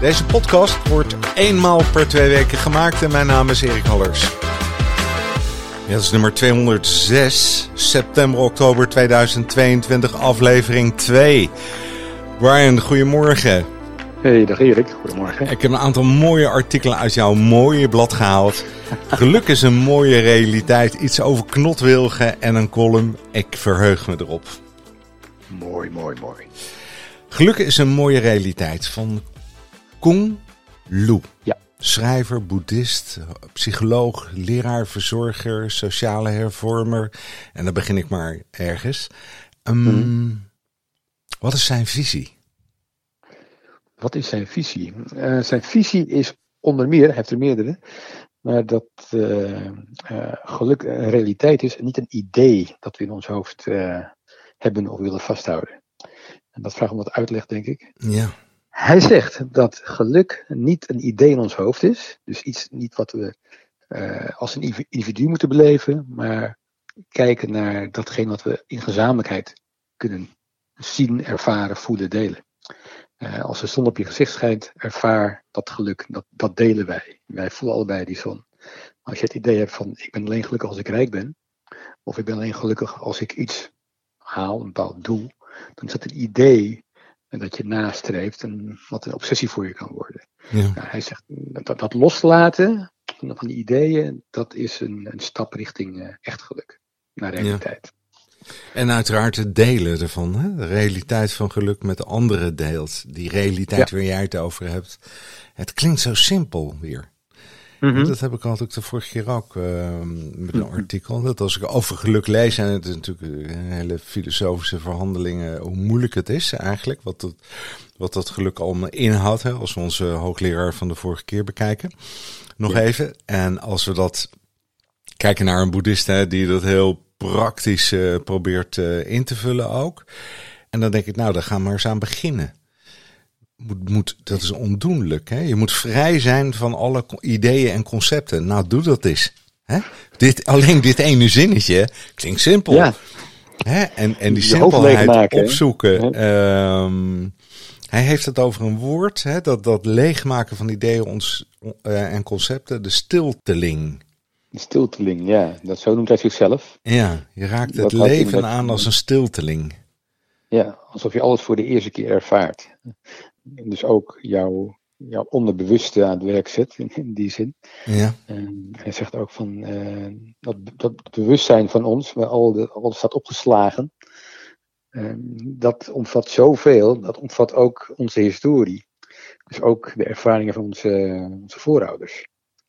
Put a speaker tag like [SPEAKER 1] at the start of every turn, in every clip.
[SPEAKER 1] Deze podcast wordt eenmaal per twee weken gemaakt en mijn naam is Erik Hallers. Ja, dat is nummer 206, september-oktober 2022, aflevering 2. Brian, goedemorgen.
[SPEAKER 2] Hey, dag Erik. Goedemorgen.
[SPEAKER 1] Ik heb een aantal mooie artikelen uit jouw mooie blad gehaald. Geluk is een mooie realiteit. Iets over knotwilgen en een column. Ik verheug me erop.
[SPEAKER 2] Mooi, mooi, mooi.
[SPEAKER 1] Geluk is een mooie realiteit van Kung Lu.
[SPEAKER 2] Ja.
[SPEAKER 1] Schrijver, boeddhist, psycholoog, leraar, verzorger, sociale hervormer. En dan begin ik maar ergens. Um, Wat is zijn visie?
[SPEAKER 2] Wat is zijn visie? Uh, zijn visie is onder meer, hij heeft er meerdere, maar dat uh, uh, geluk een realiteit is en niet een idee dat we in ons hoofd hebben of willen vasthouden. En dat vraagt om wat uitleg, denk ik.
[SPEAKER 1] Ja.
[SPEAKER 2] Hij zegt dat geluk niet een idee in ons hoofd is, dus iets niet wat we als een individu moeten beleven, maar kijken naar datgene wat we in gezamenlijkheid kunnen zien, ervaren, voelen, delen. Uh, als de zon op je gezicht schijnt, ervaar dat geluk. Dat, dat delen wij. Wij voelen allebei die zon. Als je het idee hebt van ik ben alleen gelukkig als ik rijk ben, of ik ben alleen gelukkig als ik iets haal, een bepaald doel, dan is dat een idee dat je nastreeft en wat een obsessie voor je kan worden.
[SPEAKER 1] Ja.
[SPEAKER 2] Nou, hij zegt dat, dat loslaten van die ideeën, dat is een, een stap richting uh, echt geluk, naar realiteit.
[SPEAKER 1] Ja. En uiteraard het delen ervan. Hè? De realiteit van geluk met anderen deelt. Die realiteit ja. waar jij het over hebt. Het klinkt zo simpel weer.
[SPEAKER 2] Mhm.
[SPEAKER 1] Mm -hmm. Dat heb ik altijd de vorige keer ook uh, met een artikel. Dat als ik over geluk lees, en het is natuurlijk een hele filosofische verhandelingen, hoe moeilijk het is eigenlijk. Wat dat, wat dat geluk allemaal inhoudt. Hè, als we onze hoogleraar van de vorige keer bekijken. Nog ja. even. En als we dat kijken naar een boeddhist hè, die dat heel praktisch uh, probeert uh, in te vullen ook. En dan denk ik, nou, daar gaan we maar eens aan beginnen. Moet, moet, dat is ondoenlijk. Hè? Je moet vrij zijn van alle ideeën en concepten. Nou, doe dat eens. Hè? Dit, alleen dit ene zinnetje klinkt simpel.
[SPEAKER 2] Ja.
[SPEAKER 1] Hè? En, en die
[SPEAKER 2] Je
[SPEAKER 1] simpelheid
[SPEAKER 2] maken,
[SPEAKER 1] opzoeken. Um, hij heeft het over een woord, hè? Dat, dat leegmaken van ideeën ons, uh, en concepten, de stilteling.
[SPEAKER 2] Een stilteling, ja. Dat zo noemt hij zichzelf.
[SPEAKER 1] Ja, je raakt het
[SPEAKER 2] Dat
[SPEAKER 1] leven aan als een stilteling.
[SPEAKER 2] Ja, alsof je alles voor de eerste keer ervaart. Dus ook jouw, jouw onderbewuste aan het werk zet, in, in die zin.
[SPEAKER 1] Ja,
[SPEAKER 2] En hij zegt ook van eh, dat, dat bewustzijn van ons, waar al de, alles staat opgeslagen, eh, dat omvat zoveel, dat omvat ook onze historie. Dus ook de ervaringen van onze, onze voorouders.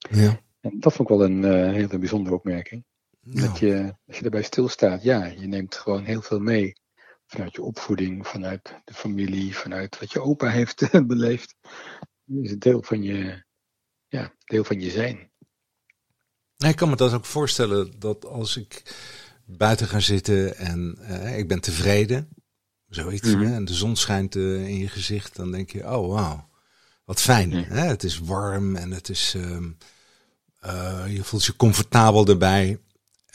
[SPEAKER 1] ja.
[SPEAKER 2] En dat vond ik wel een eh, hele bijzondere opmerking.
[SPEAKER 1] Nou,
[SPEAKER 2] Dat je, als je daarbij stilstaat, ja, je neemt gewoon heel veel mee. Vanuit je opvoeding, vanuit de familie, vanuit wat je opa heeft beleefd. Is een deel van je, ja, deel van je zijn.
[SPEAKER 1] ik kan me dat ook voorstellen dat als ik buiten ga zitten en eh, ik ben tevreden, zoiets, hè, en de zon schijnt eh, in je gezicht, dan denk je, oh wauw, wat fijn. Hè? Het is warm en het is, ehm, eh, je voelt je comfortabel erbij.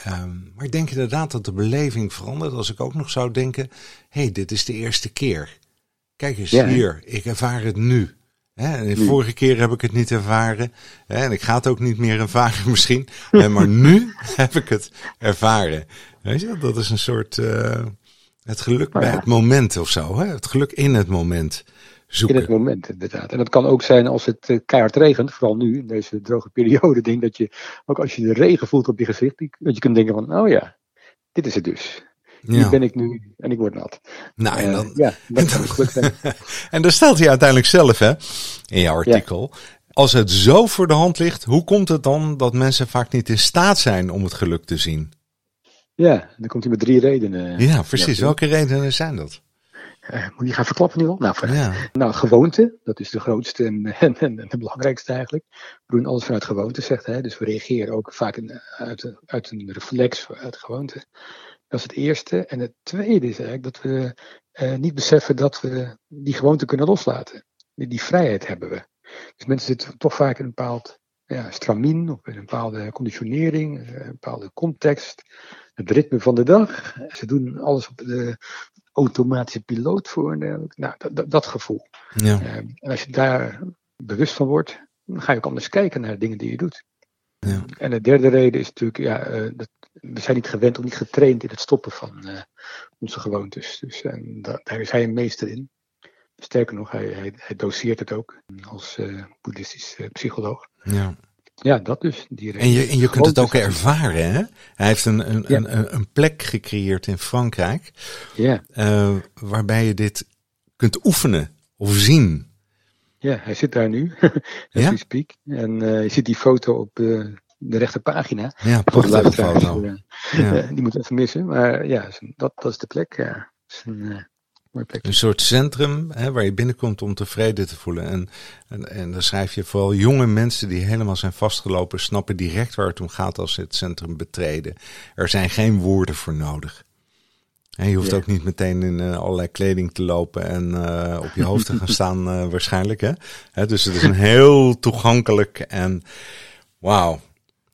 [SPEAKER 1] Ehm, maar ik denk inderdaad dat de beleving verandert als ik ook nog zou denken, hé, hey, dit is de eerste keer. Kijk eens
[SPEAKER 2] Ja.
[SPEAKER 1] hier, ik ervaar het nu. En de
[SPEAKER 2] Nu.
[SPEAKER 1] vorige keer heb ik het niet ervaren. En ik ga het ook niet meer ervaren misschien. Maar nu heb ik het ervaren. Weet je, dat is een soort eh, het geluk
[SPEAKER 2] Maar
[SPEAKER 1] bij
[SPEAKER 2] ja.
[SPEAKER 1] het moment of zo. Hè? Het geluk in het moment
[SPEAKER 2] In het moment, inderdaad. En dat kan ook zijn als het eh, keihard regent, vooral nu, in deze droge periode. Denk dat je, ook als je de regen voelt op je gezicht, dat je kunt denken van, oh ja, dit is het dus. Hier
[SPEAKER 1] Ja.
[SPEAKER 2] ben ik nu en ik word nat.
[SPEAKER 1] Nou, en
[SPEAKER 2] Eh,
[SPEAKER 1] dan,
[SPEAKER 2] ja, dat kan geluk zijn.
[SPEAKER 1] En daar stelt hij uiteindelijk zelf, hè, in jouw artikel. Als het zo voor de hand ligt, hoe komt het dan dat mensen vaak niet in staat zijn om het geluk te zien?
[SPEAKER 2] Ja, dan komt hij met drie redenen.
[SPEAKER 1] Ja, precies.
[SPEAKER 2] Ja.
[SPEAKER 1] Welke redenen zijn dat?
[SPEAKER 2] Uh, moet je gaan verklappen nu al? Nou,
[SPEAKER 1] Ja.
[SPEAKER 2] nou, gewoonte, dat is de grootste en, en, en de belangrijkste eigenlijk. We doen alles vanuit gewoonte, zegt hij. Dus we reageren ook vaak in, uit, uit een reflex, uit gewoonte. Dat is het eerste. En het tweede is eigenlijk dat we eh, niet beseffen dat we die gewoonte kunnen loslaten. Die, die vrijheid hebben we. Dus mensen zitten toch vaak in een bepaald ja, stramien of in een bepaalde conditionering, een bepaalde context, het ritme van de dag. Ze doen alles op de automatische piloot voor. Nou, dat, dat, dat gevoel.
[SPEAKER 1] Ja.
[SPEAKER 2] Uh, en als je daar bewust van wordt, dan ga je ook anders kijken naar de dingen die je doet.
[SPEAKER 1] Ja.
[SPEAKER 2] En de derde reden is natuurlijk, ja, uh, dat, we zijn niet gewend of niet getraind in het stoppen van uh, onze gewoontes. Dus en dat, daar is hij een meester in. Sterker nog, hij, hij, hij doseert het ook als uh, boeddhistisch psycholoog.
[SPEAKER 1] Ja.
[SPEAKER 2] Ja, dat dus. Die
[SPEAKER 1] en je, en je kunt het ook ervaren, hè? Hij heeft een, een, ja. een, een plek gecreëerd in Frankrijk.
[SPEAKER 2] Ja.
[SPEAKER 1] Uh, waarbij je dit kunt oefenen of zien.
[SPEAKER 2] Ja, hij zit daar nu, as ja? we speak. En uh, je ziet die foto op uh, de rechterpagina.
[SPEAKER 1] Ja, prachtige foto.
[SPEAKER 2] Ja. die moet even missen. Maar ja, dat, dat is de plek. Ja. Is een,
[SPEAKER 1] Een soort centrum hè, waar je binnenkomt om tevreden te voelen. En, en, en dan schrijf je vooral jonge mensen die helemaal zijn vastgelopen, snappen direct waar het om gaat als ze het centrum betreden. Er zijn geen woorden voor nodig. En je hoeft ook niet meteen in uh, allerlei kleding te lopen en uh, op je hoofd te gaan staan uh, waarschijnlijk. Hè? Hè, dus het is een heel toegankelijk en wauw.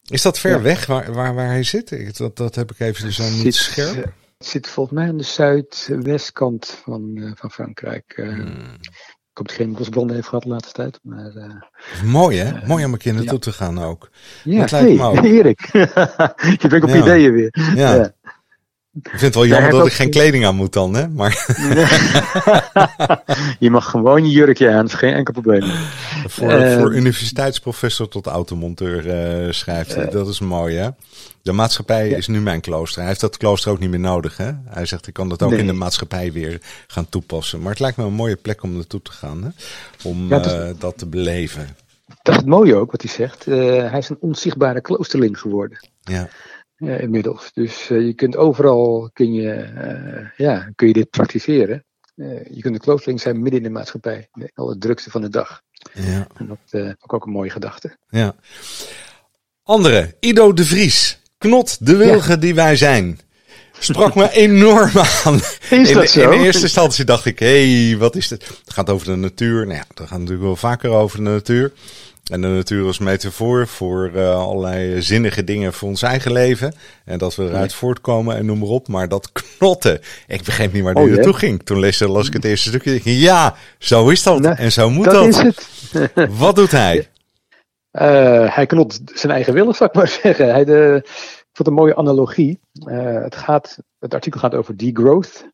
[SPEAKER 1] Is dat ver ja. weg waar, waar, waar hij zit? Dat, dat heb ik even zo niet scherp.
[SPEAKER 2] Het zit volgens mij aan de zuidwestkant van, van Frankrijk. Hmm. Ik hoop dat geen bosbranden heeft gehad de laatste tijd. Maar,
[SPEAKER 1] Mooi hè? Mooi om een keer naartoe te gaan ook.
[SPEAKER 2] Ja, dat hey, me ook. Erik. je bent op ideeën weer.
[SPEAKER 1] ja. Ik vind het wel jammer dat ik geen kleding aan moet dan, hè? Maar...
[SPEAKER 2] je mag gewoon je jurkje aan, dat is geen enkel probleem.
[SPEAKER 1] voor, uh, voor universiteitsprofessor tot automonteur uh, schrijft hij. Uh, dat is mooi, hè? De maatschappij ja. is nu mijn klooster. Hij heeft dat klooster ook niet meer nodig, hè? Hij zegt, ik kan dat ook nee. in de maatschappij weer gaan toepassen. Maar het lijkt me een mooie plek om naartoe te gaan, hè? Om ja, dat, dat, te beleven.
[SPEAKER 2] Dat is het mooie ook, wat hij zegt. hij is een onzichtbare kloosterling geworden.
[SPEAKER 1] Ja.
[SPEAKER 2] Uh, inmiddels. Dus uh, je kunt overal kun je, uh, ja, kun je dit praktiseren. je kunt een kloosterling zijn midden in de maatschappij. Al het drukste van de dag.
[SPEAKER 1] Ja.
[SPEAKER 2] En dat is ook een mooie gedachte.
[SPEAKER 1] Ja. Andere, Ido de Vries. Knot de wilgen ja. die wij zijn. Sprak me enorm aan.
[SPEAKER 2] Is dat
[SPEAKER 1] in,
[SPEAKER 2] zo?
[SPEAKER 1] in eerste instantie dacht ik, hé, hey, wat is dit? Het gaat over de natuur. Nou ja, dat gaat natuurlijk wel vaker over de natuur. En de natuur als metafoor voor uh, allerlei zinnige dingen voor ons eigen leven. En dat we eruit voortkomen en noem maar op. Maar dat knotten, ik begreep niet waar die oh, naartoe yeah. ging. Toen las, las ik het eerste stukje. Dacht ja, zo is dat. Nee, en zo moet
[SPEAKER 2] dat.
[SPEAKER 1] dat.
[SPEAKER 2] Is het.
[SPEAKER 1] Wat doet hij?
[SPEAKER 2] Uh, hij knot zijn eigen willen, zou ik maar zeggen. Hij de, ik vond een mooie analogie. Uh, het, gaat, het artikel gaat over degrowth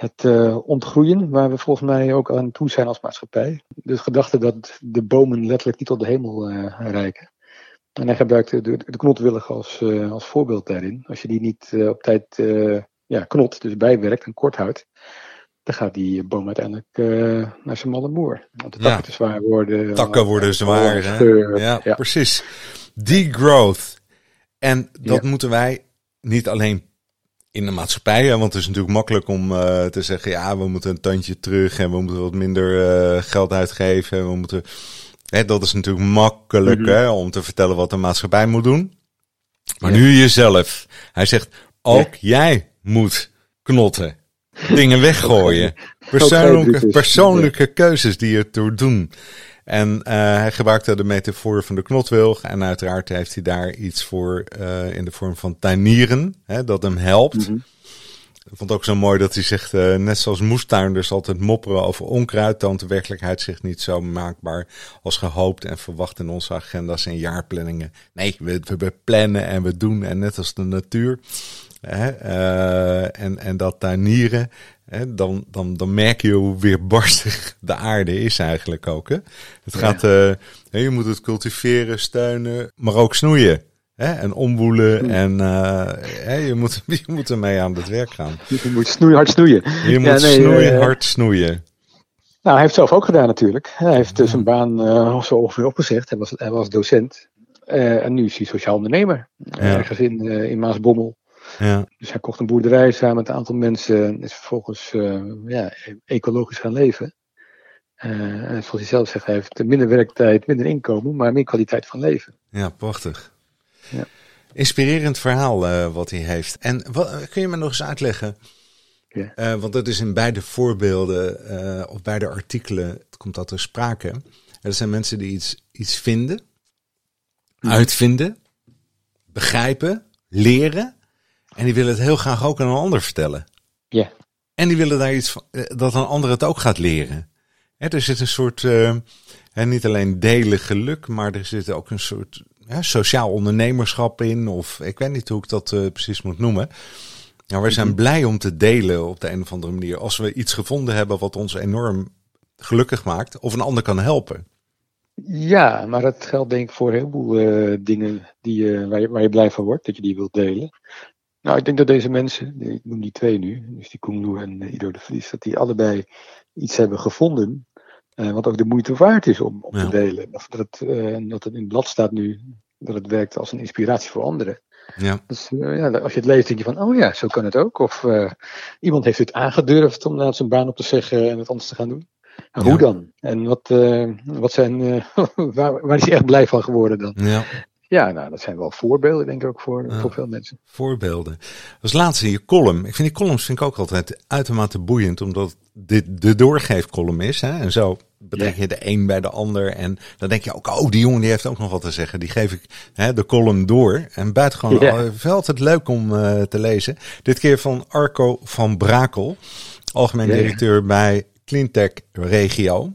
[SPEAKER 2] het uh, ontgroeien, waar we volgens mij ook aan toe zijn als maatschappij. Dus de gedachte dat de bomen letterlijk niet tot de hemel uh, reiken. En hij gebruikte de, de knotwillig als, uh, als voorbeeld daarin. Als je die niet op tijd ja, knot, dus bijwerkt en kort houdt, dan gaat die boom uiteindelijk naar zijn malle moer. Want de takken ja. te zwaar worden.
[SPEAKER 1] Takken worden zwaar, hè? Ja, ja, precies. Degrowth. En dat ja. moeten wij niet alleen in de maatschappij. Hè, want het is natuurlijk makkelijk om uh, te zeggen, ja, we moeten een tandje terug en we moeten wat minder uh, geld uitgeven. En we moeten. Hè, dat is natuurlijk makkelijk mm -hmm. hè, om te vertellen wat de maatschappij moet doen. Maar ja. nu jezelf. Hij zegt, ook ja. jij moet knotten. Dingen weggooien. Persoonlijke, persoonlijke keuzes die je toe doen. En uh, hij gebruikte de metafoor van de knotwilg. En uiteraard heeft hij daar iets voor uh, in de vorm van tuinieren. Hè, dat hem helpt. Mm -hmm. Ik vond het ook zo mooi dat hij zegt, uh, net zoals moestuinders altijd mopperen over onkruid, toont de werkelijkheid zich niet zo maakbaar als gehoopt en verwacht in onze agenda's en jaarplanningen. Nee, we, we plannen en we doen en net als de natuur. Hè, en, en dat tuinieren, hè, dan, dan, dan merk je hoe weerbarstig de aarde is eigenlijk ook. Hè? Het gaat, uh, je moet het cultiveren, steunen, maar ook snoeien. Hè? En omwoelen mm. en uh, je, moet, je moet ermee aan het werk gaan.
[SPEAKER 2] Je moet snoeien, hard snoeien.
[SPEAKER 1] Je moet ja, nee, snoeien, hard snoeien.
[SPEAKER 2] Nou, hij heeft het zelf ook gedaan natuurlijk. Hij heeft ja. zijn baan uh, zo ongeveer opgezegd. Hij was, hij was docent. Uh, en nu is hij sociaal ondernemer. Ja. Ergens in, uh, in Maasbommel.
[SPEAKER 1] Ja.
[SPEAKER 2] Dus hij kocht een boerderij samen met een aantal mensen. En is vervolgens uh, ja, ecologisch gaan leven. Uh, en zoals hij zelf zegt, hij heeft minder werktijd, minder inkomen, maar meer kwaliteit van leven.
[SPEAKER 1] Ja, prachtig.
[SPEAKER 2] Ja.
[SPEAKER 1] Inspirerend verhaal uh, wat hij heeft. En wat, kun je me nog eens uitleggen?
[SPEAKER 2] Ja.
[SPEAKER 1] Want dat is in beide voorbeelden of beide artikelen, het komt dat ter sprake. Er zijn mensen die iets, iets vinden,
[SPEAKER 2] Ja.
[SPEAKER 1] uitvinden, begrijpen, leren. En die willen het heel graag ook aan een ander vertellen.
[SPEAKER 2] Ja.
[SPEAKER 1] En die willen daar iets van, eh, dat een ander het ook gaat leren. Hè, er zit een soort, uh, hè, niet alleen delen geluk, maar er zit ook een soort hè, sociaal ondernemerschap in. Of ik weet niet hoe ik dat uh, precies moet noemen. Nou, we zijn
[SPEAKER 2] Mhm.
[SPEAKER 1] blij om te delen op de een of andere manier. Als we iets gevonden hebben wat ons enorm gelukkig maakt. Of een ander kan helpen.
[SPEAKER 2] Ja, maar dat geldt denk ik voor heel veel uh, dingen die, uh, waar, je, waar je blij van wordt, dat je die wilt delen. Nou, ik denk dat deze mensen, ik noem die twee nu, dus die Koen Loe en uh, Ido de Vries, dat die allebei iets hebben gevonden, uh, wat ook de moeite waard is om,
[SPEAKER 1] Ja.
[SPEAKER 2] te delen. Of dat het, uh, dat het in het blad staat nu, dat het werkt als een inspiratie voor anderen.
[SPEAKER 1] Ja,
[SPEAKER 2] Dus uh, ja, als je het leest, denk je van, oh ja, zo kan het ook. Of iemand heeft het aangedurfd om na zijn baan op te zeggen en het anders te gaan doen.
[SPEAKER 1] Ja.
[SPEAKER 2] Hoe dan? En wat, wat zijn, waar, waar is hij echt blij van geworden dan?
[SPEAKER 1] ja.
[SPEAKER 2] Ja, nou, dat zijn wel voorbeelden, denk ik ook voor, voor veel mensen.
[SPEAKER 1] voorbeelden. Als laatste in je column. Ik vind die columns vind ik ook altijd uitermate boeiend, omdat dit de doorgeefcolumn is. Hè? En zo betrek je de een bij de ander. En dan denk je ook, oh, die jongen die heeft ook nog wat te zeggen. Die geef ik hè, de column door. En buitengewoon
[SPEAKER 2] Ja.
[SPEAKER 1] ja. wel altijd leuk om uh, te lezen. Dit keer van Arco van Brakel, algemeen
[SPEAKER 2] ja.
[SPEAKER 1] directeur bij Cleantech Regio.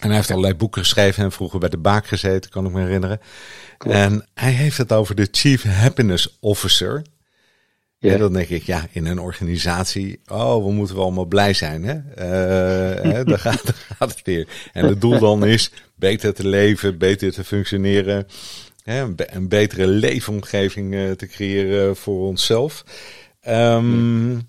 [SPEAKER 1] En hij heeft allerlei boeken geschreven en vroeger bij de Baak gezeten, kan ik me herinneren.
[SPEAKER 2] Klopt.
[SPEAKER 1] En hij heeft het over de Chief Happiness Officer.
[SPEAKER 2] Ja.
[SPEAKER 1] En dan denk ik, ja, in een organisatie, oh, we moeten wel allemaal blij zijn, hè? Uh, hè daar, gaat, daar gaat het weer. En het doel dan is beter te leven, beter te functioneren, hè, een, be een, betere leefomgeving uh, te creëren voor onszelf. Um,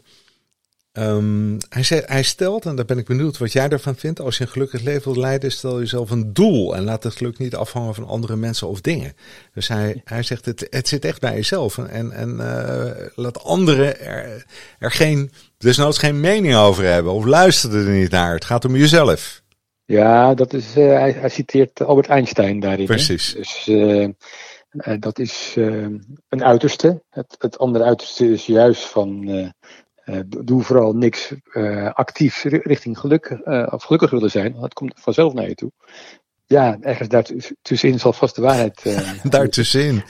[SPEAKER 1] Um, hij, zei, hij, stelt, en daar ben ik benieuwd wat jij daarvan vindt, als je een gelukkig leven wilt leiden, stel jezelf een doel en laat het geluk niet afhangen van andere mensen of dingen. Dus hij, hij zegt, het, het zit echt bij jezelf en, en uh, laat anderen er, er geen, desnoods geen mening over hebben of luister er niet naar. Het gaat om jezelf.
[SPEAKER 2] Ja, dat is, uh, hij, hij, citeert Albert Einstein daarin.
[SPEAKER 1] Precies.
[SPEAKER 2] Hè? Dus uh, dat is een uiterste. Het, het, andere uiterste is juist van doe vooral niks uh, actief richting geluk uh, of gelukkig willen zijn. Dat komt vanzelf naar je toe. Ja, ergens daartussenin zal vast de waarheid.
[SPEAKER 1] daartussenin.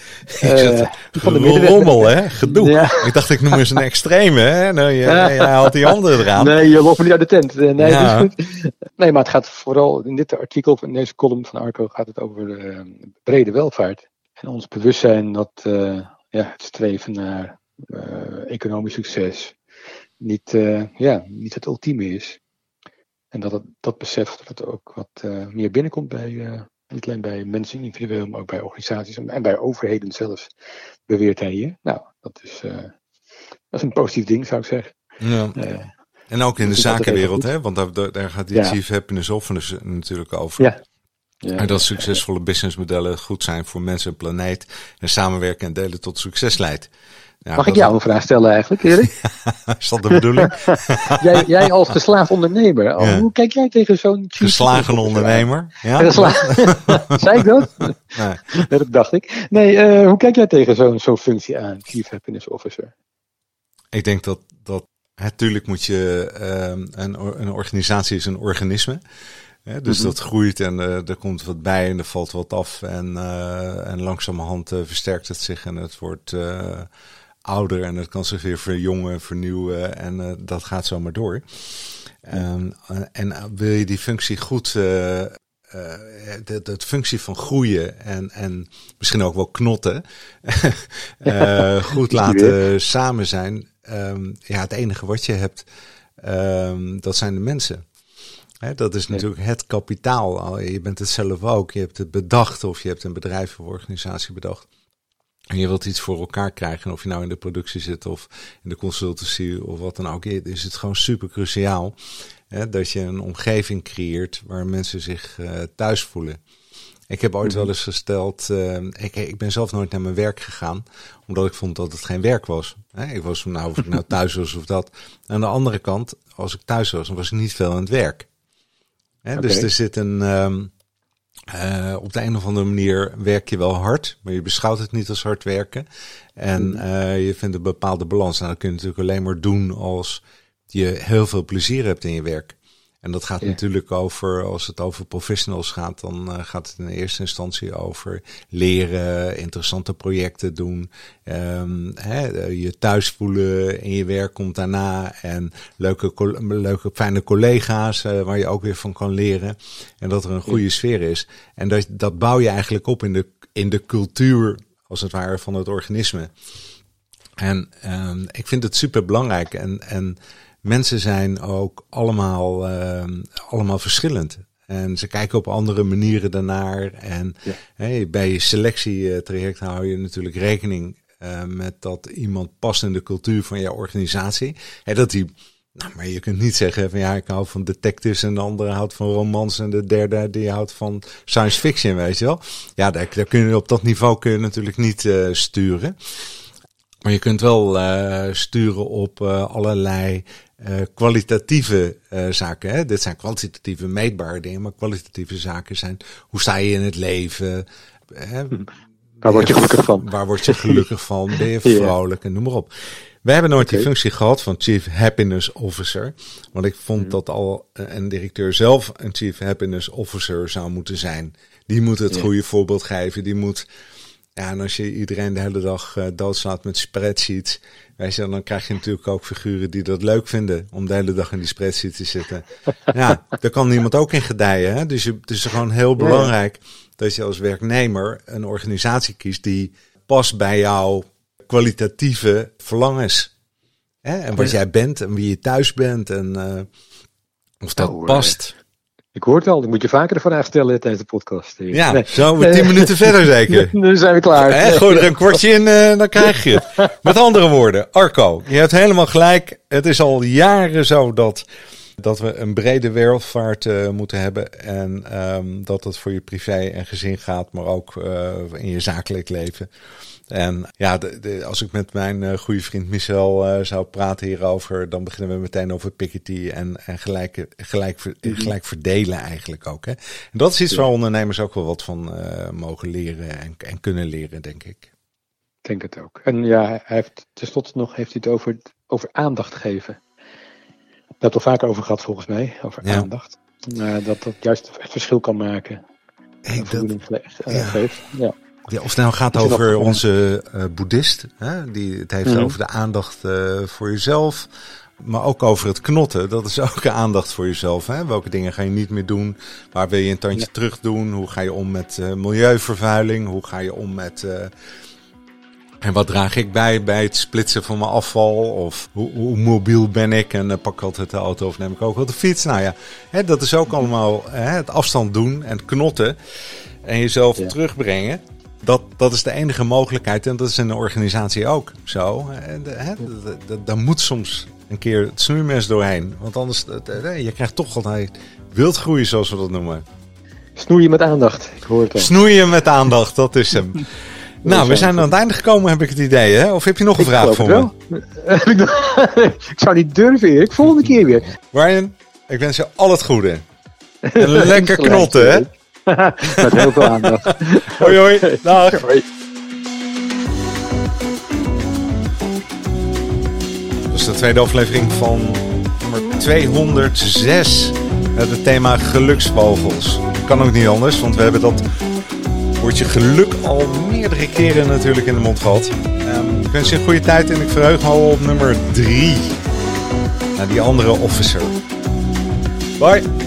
[SPEAKER 2] van
[SPEAKER 1] de rommel, hè? Gedoe. Ja. Ik dacht, ik noem eens een extreme, hè? Nou, haalt die andere eraan.
[SPEAKER 2] Nee, je loopt niet uit de tent. Nee, ja. goed. Nee, maar het gaat vooral in dit artikel, in deze column van Arco, gaat het over brede welvaart. En ons bewustzijn dat ja, het streven naar economisch succes niet, uh, ja, niet het ultieme is. En dat het, dat besef dat het ook wat uh, meer binnenkomt bij, uh, niet alleen bij mensen individueel, maar ook bij organisaties en, bij overheden zelfs, beweert hij hier. Nou, dat is, dat is een positief ding, zou ik zeggen.
[SPEAKER 1] Ja. en ook in de zakenwereld, hè? want daar, daar gaat die
[SPEAKER 2] ja.
[SPEAKER 1] Chief Happiness Officer natuurlijk over.
[SPEAKER 2] Ja. Ja,
[SPEAKER 1] en dat succesvolle businessmodellen goed zijn voor mensen en planeet. En samenwerken en delen tot succes leidt.
[SPEAKER 2] Ja, Mag ik jou een vraag stellen eigenlijk, Erik?
[SPEAKER 1] is dat de bedoeling?
[SPEAKER 2] jij, jij als geslaagd ondernemer, ja. hoe kijk jij tegen zo'n...
[SPEAKER 1] Geslagen ondernemer? Ja.
[SPEAKER 2] Geslagen. Zei ik dat? Nee. dat dacht ik. Nee, uh, hoe kijk jij tegen zo'n zo'n functie aan, Chief Happiness Officer?
[SPEAKER 1] Ik denk dat, dat natuurlijk moet je, uh, een, een organisatie is een organisme. Dus mm -hmm. dat groeit en uh, er komt wat bij en er valt wat af. En, uh, en langzamerhand uh, versterkt het zich en het wordt ouder en het kan zich weer verjongen, vernieuwen en dat gaat zomaar door. Um, en wil je die functie goed, de, de, functie van groeien en, en misschien ook wel knotten, goed laten samen zijn. Um, ja, het enige wat je hebt, um, dat zijn de mensen. He, dat is natuurlijk het kapitaal. Je bent het zelf ook. Je hebt het bedacht of je hebt een bedrijf of organisatie bedacht. En je wilt iets voor elkaar krijgen, of je nou in de productie zit of in de consultancy of wat dan ook, is het gewoon super cruciaal dat je een omgeving creëert waar mensen zich uh, thuis voelen. Ik heb ooit wel eens gesteld, uh, ik, ik ben zelf nooit naar mijn werk gegaan, omdat ik vond dat het geen werk was. Ik was nou, of ik nou thuis was of dat. Aan de andere kant, als ik thuis was, dan was ik niet veel aan het werk. Dus er zit een, um, uh, op de een of andere manier werk je wel hard, maar je beschouwt het niet als hard werken. En uh, je vindt een bepaalde balans. Nou, dat kun je natuurlijk alleen maar doen als je heel veel plezier hebt in je werk. En dat gaat natuurlijk over, als het over professionals gaat, dan uh, gaat het in eerste instantie over leren, interessante projecten doen, um, hè, je thuis voelen in je werk komt daarna en leuke, leuke fijne collega's uh, waar je ook weer van kan leren. En dat er een goede sfeer is. En dat, dat bouw je eigenlijk op in de, in de cultuur, als het ware, van het organisme. En um, ik vind het super belangrijk en, en mensen zijn ook allemaal, uh, allemaal verschillend. En ze kijken op andere manieren daarnaar. En ja. hey, bij je selectietraject hou je natuurlijk rekening uh, met dat iemand past in de cultuur van je organisatie. Dat die. Nou, maar je kunt niet zeggen van ja, ik hou van detectives en de andere houdt van romans en de derde die houdt van science fiction, weet je wel. Ja, daar, daar kun je op dat niveau kun je natuurlijk niet uh, sturen. Maar je kunt wel uh, sturen op uh, allerlei uh, kwalitatieve zaken. Hè? Dit zijn kwantitatieve meetbare dingen, maar kwalitatieve zaken zijn hoe sta je in het leven?
[SPEAKER 2] Hè? Waar word je gelukkig van?
[SPEAKER 1] Waar word je gelukkig van? Ben je vrolijk en noem maar op. We hebben nooit okay. die functie gehad van Chief Happiness Officer. Want ik vond mm. dat al een directeur zelf een Chief Happiness Officer zou moeten zijn. Die moet het goede voorbeeld geven. Die moet ja, en als je iedereen de hele dag uh, doodslaat met spreadsheets, weet je, dan krijg je natuurlijk ook figuren die dat leuk vinden om de hele dag in die spreadsheet te zitten. ja, daar kan niemand ook in gedijen. Hè? Dus je, het is gewoon heel belangrijk dat je als werknemer een organisatie kiest die past bij jouw kwalitatieve verlangens. Hè? En wat jij bent en wie je thuis bent en uh, of dat oh, past.
[SPEAKER 2] Ik hoor het al, ik moet je vaker de vraag stellen tijdens de podcast.
[SPEAKER 1] Ja, nee. zo we tien minuten verder zeker.
[SPEAKER 2] Nu zijn we klaar.
[SPEAKER 1] Gooi er een kwartje in, uh, dan krijg je het. Met andere woorden, Arco, je hebt helemaal gelijk. Het is al jaren zo dat, dat we een brede wereldvaart uh, moeten hebben. En um, dat het voor je privé en gezin gaat, maar ook uh, in je zakelijk leven. En ja, de, de, als ik met mijn uh, goede vriend Michel uh, zou praten hierover, dan beginnen we meteen over Piketty en, en gelijk, gelijk,
[SPEAKER 2] Mhm.
[SPEAKER 1] gelijk verdelen eigenlijk ook. Hè? En dat is iets waar ondernemers ook wel wat van uh, mogen leren en, en kunnen leren, denk ik.
[SPEAKER 2] Ik denk het ook. En ja, hij heeft tenslotte nog heeft hij het over, over aandacht geven. Daar hebben het al vaker over gehad volgens mij, over ja. aandacht. dat dat juist het verschil kan maken.
[SPEAKER 1] Hey,
[SPEAKER 2] dat, geeft. Ja.
[SPEAKER 1] Ja, of het nou gaat over onze uh, boeddhist, hè, die het heeft mm-hmm. over de aandacht uh, voor jezelf, maar ook over het knotten. Dat is ook aandacht voor jezelf. Hè? Welke dingen ga je niet meer doen? Waar wil je een tandje ja. terug doen? Hoe ga je om met uh, milieuvervuiling? Hoe ga je om met en wat draag ik bij bij het splitsen van mijn afval? Of hoe, hoe mobiel ben ik? En pak ik altijd de auto of neem ik ook wel de fiets? Nou ja, hè, dat is ook allemaal hè, het afstand doen en knotten en jezelf ja. terugbrengen. Dat, dat is de enige mogelijkheid en dat is in een organisatie ook zo. Daar moet soms een keer het snoeimes doorheen. Want anders, je krijgt toch altijd wildgroei zoals we dat noemen.
[SPEAKER 2] Snoeien met aandacht, ik hoor het al.
[SPEAKER 1] Snoeien met aandacht, dat is hem. Nou, we zijn aan het einde gekomen, heb ik het idee, hè? Of heb je nog een
[SPEAKER 2] ik
[SPEAKER 1] vraag voor me?
[SPEAKER 2] ik zou niet durven, Erik. Volgende keer weer.
[SPEAKER 1] Brian, ik wens je al het goede. En lekker knotten, hè?
[SPEAKER 2] Met heel veel aandacht.
[SPEAKER 1] hoi, hoi. Dag.
[SPEAKER 2] Hoi.
[SPEAKER 1] Dat is de tweede aflevering van nummer 206. Het thema geluksvogels. Kan ook niet anders, want we hebben dat woordje geluk al meerdere keren natuurlijk in de mond gehad. Um, ik wens je een goede tijd en ik verheug me al op nummer 3. Naar die andere officer. Bye.